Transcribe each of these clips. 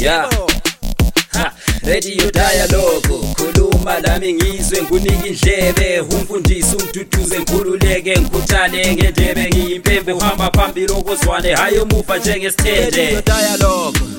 yeah Ha, radio dialogue. Khuluma lami ngizwe ngunike indlebe. Umfundisi umduduze ngikhululeke ngikhuthane ngendebe ngiyimpembe uhamba phambili okozwane. Hayi umuva njengesithende.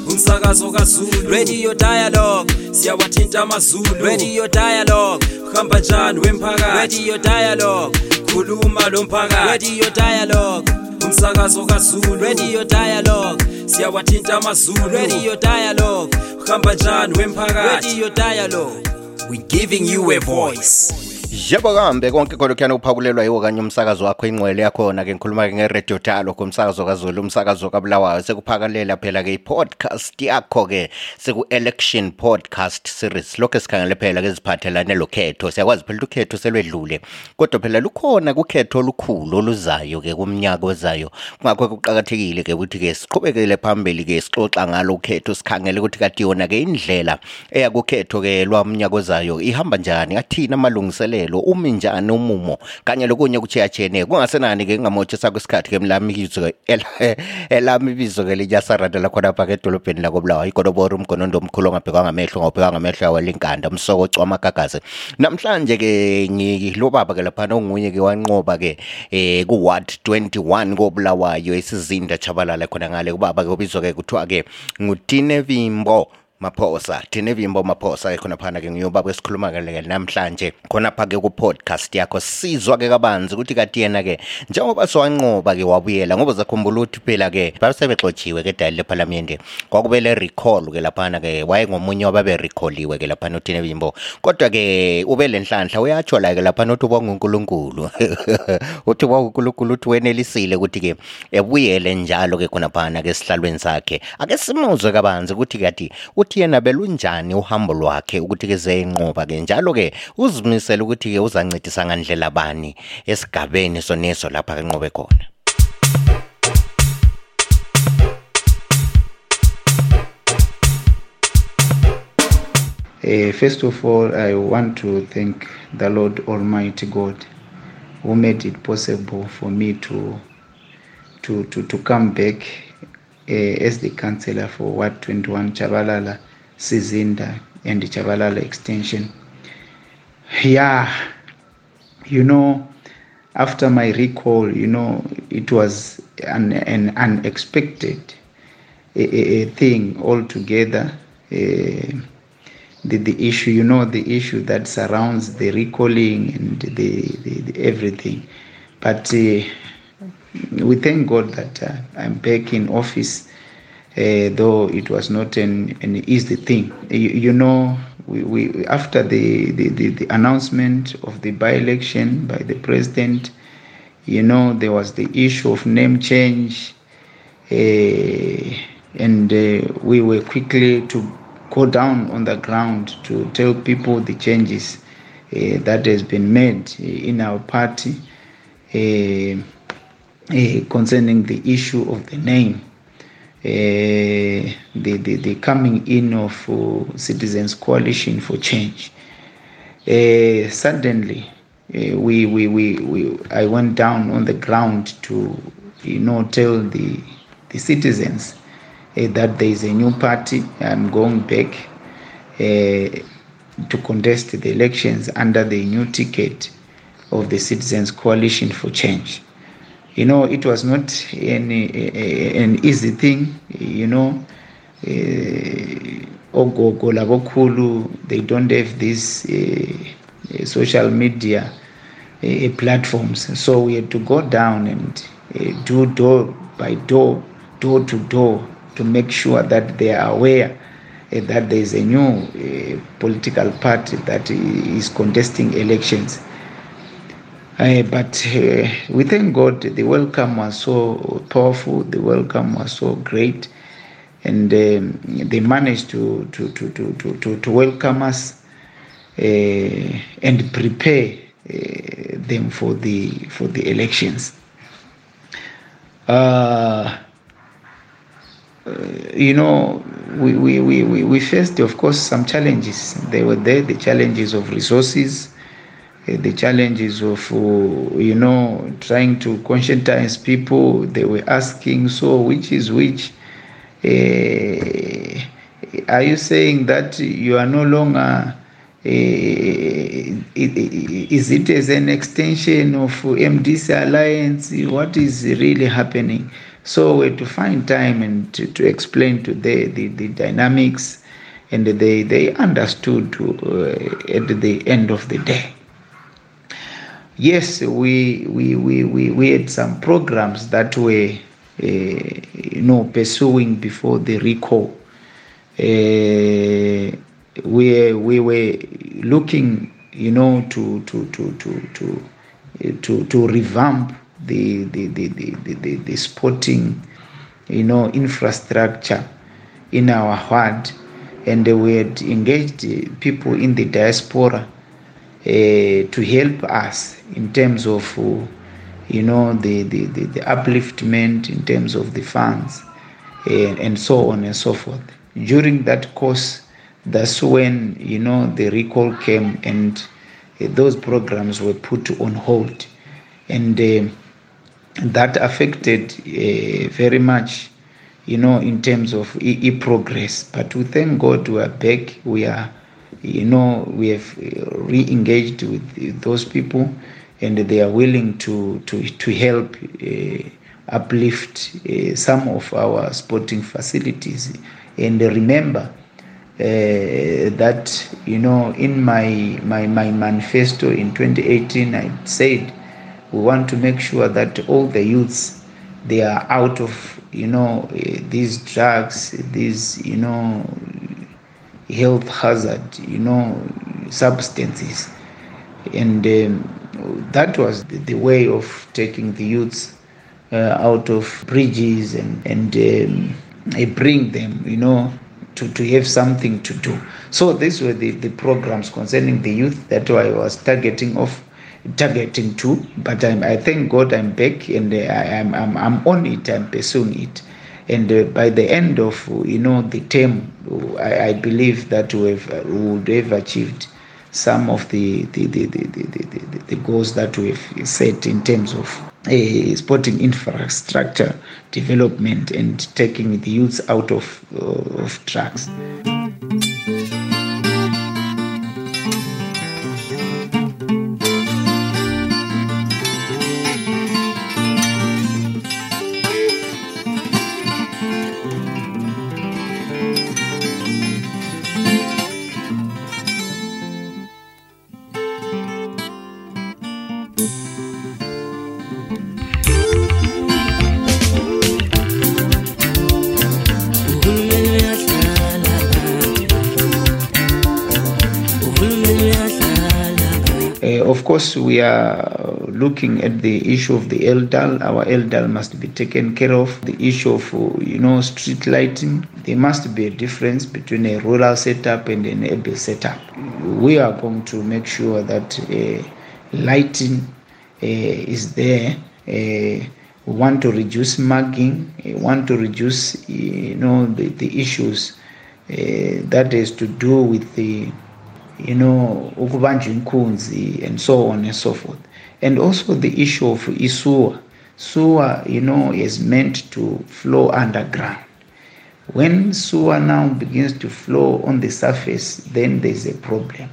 Umsakazo kazulu. Radio Dialogue, siyawathinta amazulu. Radio Dialogue, hamba njani wemphakathi? Radio Dialogue, khuluma lo mphakathi. Radio Dialogue, umsakazo kazulu Radio Dialogue, siyawathinta amazulu Radio Dialogue, hamba njani wemphakathi Radio Dialogue. We're giving you a voice. jebo kambe konke khona kuyani yiwo kanye umsakazo wakho ingqwele yakhona-ke ngikhuluma-ke ngeredio talokho umsakazo kazulu umsakazo kabulawayo. Sekuphakalela phela-ke i-podcast yakho-ke seku-election podcast series. Lokho sikhangele phela-ke ziphathelane lokhetho. Siyakwazi phela ukhetho selwedlule kodwa phela lukhona kukhetho olukhulu oluzayo-ke kumnyaka ozayo. Kungakho kuqakathekile-ke ukuthi-ke siqhubekele phambili-ke sixoxa ngalo ukhetho sikhangele ukuthi kati yona-ke indlela eyakukhetho-ke lwamnyaka ozayo ihamba njani athini amalungiselelo umthelo umi njani umumo kanye lokunye kuchiyachiyene kungasenani-ke ngingamotshisa kwesikhathi-ke mlamibizo elami ibizo-ke linyasarandela khona phaka edolobheni lakobulawa igolobora umgonondo omkhulu ongabhekwa ngamehlo ngawubhekwa ngamehlo yawelinkanda umsokocwa amagagazi namhlanje-ke ngilobaba-ke laphana ongunye-ke wanqoba-ke um eh, ku-ward 21 kobulawayo esizinda chabalala khona ngale ubaba-ke obizwa-ke kuthiwa-ke ngutinevimbo maphosa. Thina evimbo maphosa-ke khonaphana-ke ngiyobaba esikhuluma-ke namhlanje. Khonapha-ke ku-podcast yakho sizwa-ke kabanzi ukuthi kati yena-ke njengoba siwanqoba-ke wabuyela ngoba zakhumbula ukuthi phela-ke babesebexotshiwe-ke dali lephalamende. Kwakubele recall-ke laphana-ke wayengomunye wababerekholiwe-ke laphana uthinevimbo kodwa-ke ube le nhlanhla uyatsho la-ke laphana uthi ubwangunkulunkulu uthi ubwangunkulunkulu uthi wenelisile ukuthi-ke ebuyele njalo-ke khonaphana-ke esihlalweni sakhe. Ake simuzwe kabanzi ukuthi kati uthi yena belunjani uhambo lwakhe ukuthi ke zeyinqoba ke. Njalo ke uzimisele ukuthi ke uzancedisa ngandlela bani esigabeni soneso lapha ke nqobe khona. Uh, first of all, I want to thank the Lord Almighty God who made it possible for me to to to, to come back uh, as the councillor for Ward 21 Chabalala, Sizinda, and Chabalala Extension. Yeah, you know, after my recall, you know, it was an, an unexpected a, a, thing altogether. Uh, the, the issue, you know, the issue that surrounds the recalling and the, the, the everything. But uh, we thank God that uh, I'm back in office, uh, though it was not an, an easy thing. You, you know, we, we after the, the, the, the announcement of the by-election by the president, you know, there was the issue of name change, uh, and uh, we were quickly to go down on the ground to tell people the changes uh, that has been made in our party uh, concerning the issue of the name. Uh, the, the, the coming in of uh, Citizens Coalition for Change. Uh, suddenly, we, we, we, we, I went down on the ground to, you know, tell the, the citizens that there is a new party. I'm going back to contest the elections under the new ticket of the Citizens Coalition for Change. You know, it was not an, an easy thing, you know. ogogo Uh, labokhulu they don't have these uh, uh, social media uh, platforms so we had to go down and uh, do door by door door to door to make sure that they are aware uh, that there is a new uh, political party that is contesting elections uh, but uh, we thank God the welcome was so powerful, the welcome was so great, and um, they managed to, to, to, to, to, to, welcome us uh, and prepare them for the, for the elections. Uh, you know, we, we, we, we faced, of course, some challenges. They were there, the challenges of resources, the challenges of, uh, you know, trying to conscientize people. They were asking, so which is which? Uh, are you saying that you are no longer uh, is it as an extension of MDC Alliance? What is really happening? So to find time and to, to explain to the, the, the dynamics, and they, they understood uh, at the end of the day. Yes, we, we, we, we, we had some programs that were uh, you know, pursuing before the recall. Uh, we we were looking, you know, to to to to to to, to revamp the the, the, the, the, the sporting, you know, infrastructure in our heart. and we had engaged people in the diaspora to help us in terms of, uh, you know, the, the, the, the upliftment in terms of the funds, and, and so on and so forth. During that course, that's when you know the recall came and uh, those programs were put on hold. And uh, that affected uh, very much you know in terms of e, e progress. But we thank god we are back. We are you know we have re-engaged with those people and they are willing to to to help uh, uplift uh, some of our sporting facilities. And remember uh, that you know in my, my my manifesto in 2018 i said we want to make sure that all the youths they are out of you know uh, these drugs these you know health hazard you know substances and um, that was the, way of taking the youths uh, out of bridges and and um, bring them you know to, to have something to do. So these were the, the programs concerning the youth that I was targeting of targeting to, but I'm, I thank God I'm back and uh, I, am I'm, I'm on it, I'm pursuing it. And uh, by the end of you know the term, I, I believe that we, have, would have achieved some of the, the, the, the, the, the goals that we've set in terms of uh, sporting infrastructure development and taking the youths out of, uh, of drugs. Course, we are looking at the issue of the LDAL. Our LDAL must be taken care of. The issue of, you know, street lighting. There must be a difference between a rural setup and an urban setup. We are going to make sure that uh, lighting uh, is there. Uh, we want to reduce mugging. We want to reduce, you know, the, the issues that has to do with the you know ukubanjwa inkunzi and so on and so forth. And also the issue of isua sewer you know is meant to flow underground. When sewer now begins to flow on the surface then there's a problem.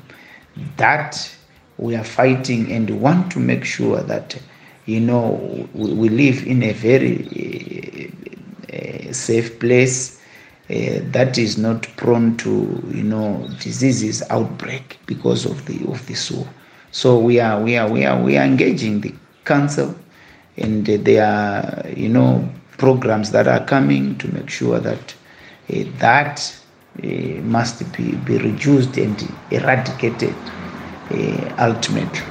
That we are fighting and want to make sure that you know we, live in a very uh, safe place uh, that is not prone to you know diseases outbreak because of the of the sewer. So we are we are we are we are engaging the council, and uh, there are you know programs that are coming to make sure that uh, that must be, be reduced and eradicated ultimately.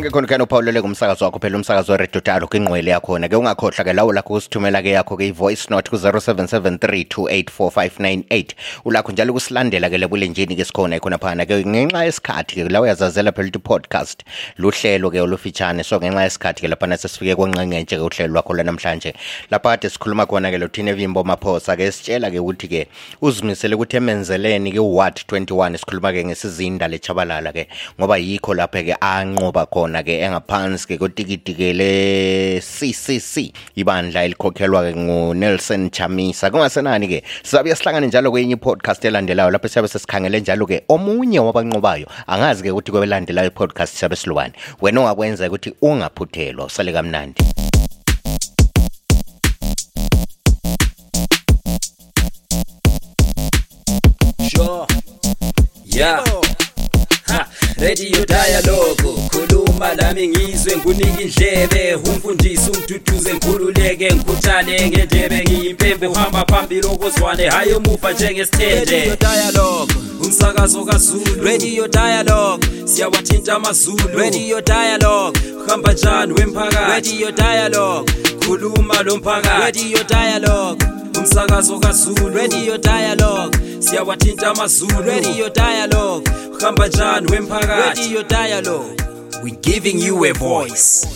Konke khona kuyani uphawulele kumsakazo wakho phela umsakazo weredio dalo kwinqwele yakhona. Ke ungakhohlwa ke lawo lakho usithumela ke yakho ke i-voice note ku-0773284598 ulakho njalo kusilandela ke lebulenjini ke sikhona ikhona phana ke ngenxa yesikhathi ke la uyazazela phela ukuthi podcast luhlelo ke olufitshane. So ngenxa yesikhathi ke laphana sesifike kwenqenqetshe ke uhlelo lwakho lwanamhlanje. Lapha kade sikhuluma khona ke lothina evimbo maphosa ke sitshela ke ukuthi ke uzimisele ukuthi emenzeleni ke uward 21 sikhuluma ke ngesizinda lechabalala ke ngoba yikho lapha ke anqoba khona ke engaphansi ke kotikiti ke le CCC ibandla elikhokhelwa ke nguNelson Chamisa. Kungasenani ke sizabe sihlangane njalo kwenye podcast elandelayo lapho siyabe sesikhangele njalo ke omunye wabanqobayo. Angazi ke ukuthi kwelandelayo i-podcast siyabe silwane. Wena ongakwenza ukuthi ungaphuthelwa usale kamnandi. Sure. Yeah. ha radio dialogue. Khuluma lami ngizwe ngunike indlebe. Umfundisi umduduze ngikhululeke ngikhuthale ngendebe ngiyimpembe uhamba phambili okozwane. Hayi emuva njengesithende. Dialogue, umsakazo kazulu. Radio Dialogue, siyawathinta amazulu. Radio Dialogue, hamba njani wemphakathi? Radio Dialogue, khuluma lo mphakathi. Radio Dialogue, umsakazo kazulu Radio Dialogue, siyawathinta amazulu Radio Dialogue, hamba njani wemphakathi? Radio Dialogue. we giving you a voice